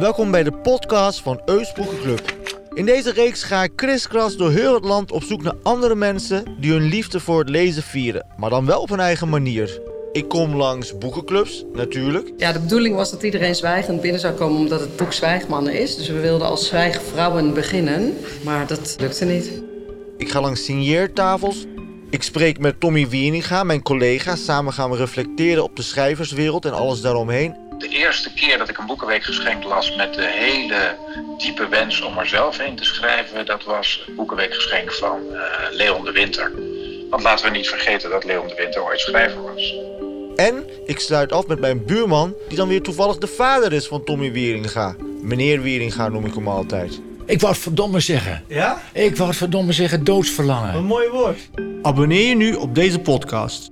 Welkom bij de podcast van Eus Boekenclub. In deze reeks ga ik kriskras door heel het land op zoek naar andere mensen die hun liefde voor het lezen vieren, maar dan wel op hun eigen manier. Ik kom langs boekenclubs, natuurlijk. Ja, de bedoeling was dat iedereen zwijgend binnen zou komen omdat het boek Zwijgmannen is. Dus we wilden als zwijgvrouwen beginnen, maar dat lukte niet. Ik ga langs signeertafels. Ik spreek met Tommy Wieringa, mijn collega. Samen gaan we reflecteren op de schrijverswereld en alles daaromheen. De eerste keer dat ik een boekenweekgeschenk las met de hele diepe wens om er zelf heen te schrijven, dat was het boekenweekgeschenk van uh, Leon de Winter. Want laten we niet vergeten dat Leon de Winter ooit schrijver was. En ik sluit af met mijn buurman, die dan weer toevallig de vader is van Tommy Wieringa. Meneer Wieringa noem ik hem altijd. Ik wou het verdomme zeggen. Ja? Ik wou het verdomme zeggen doodsverlangen. Een mooi woord. Abonneer je nu op deze podcast.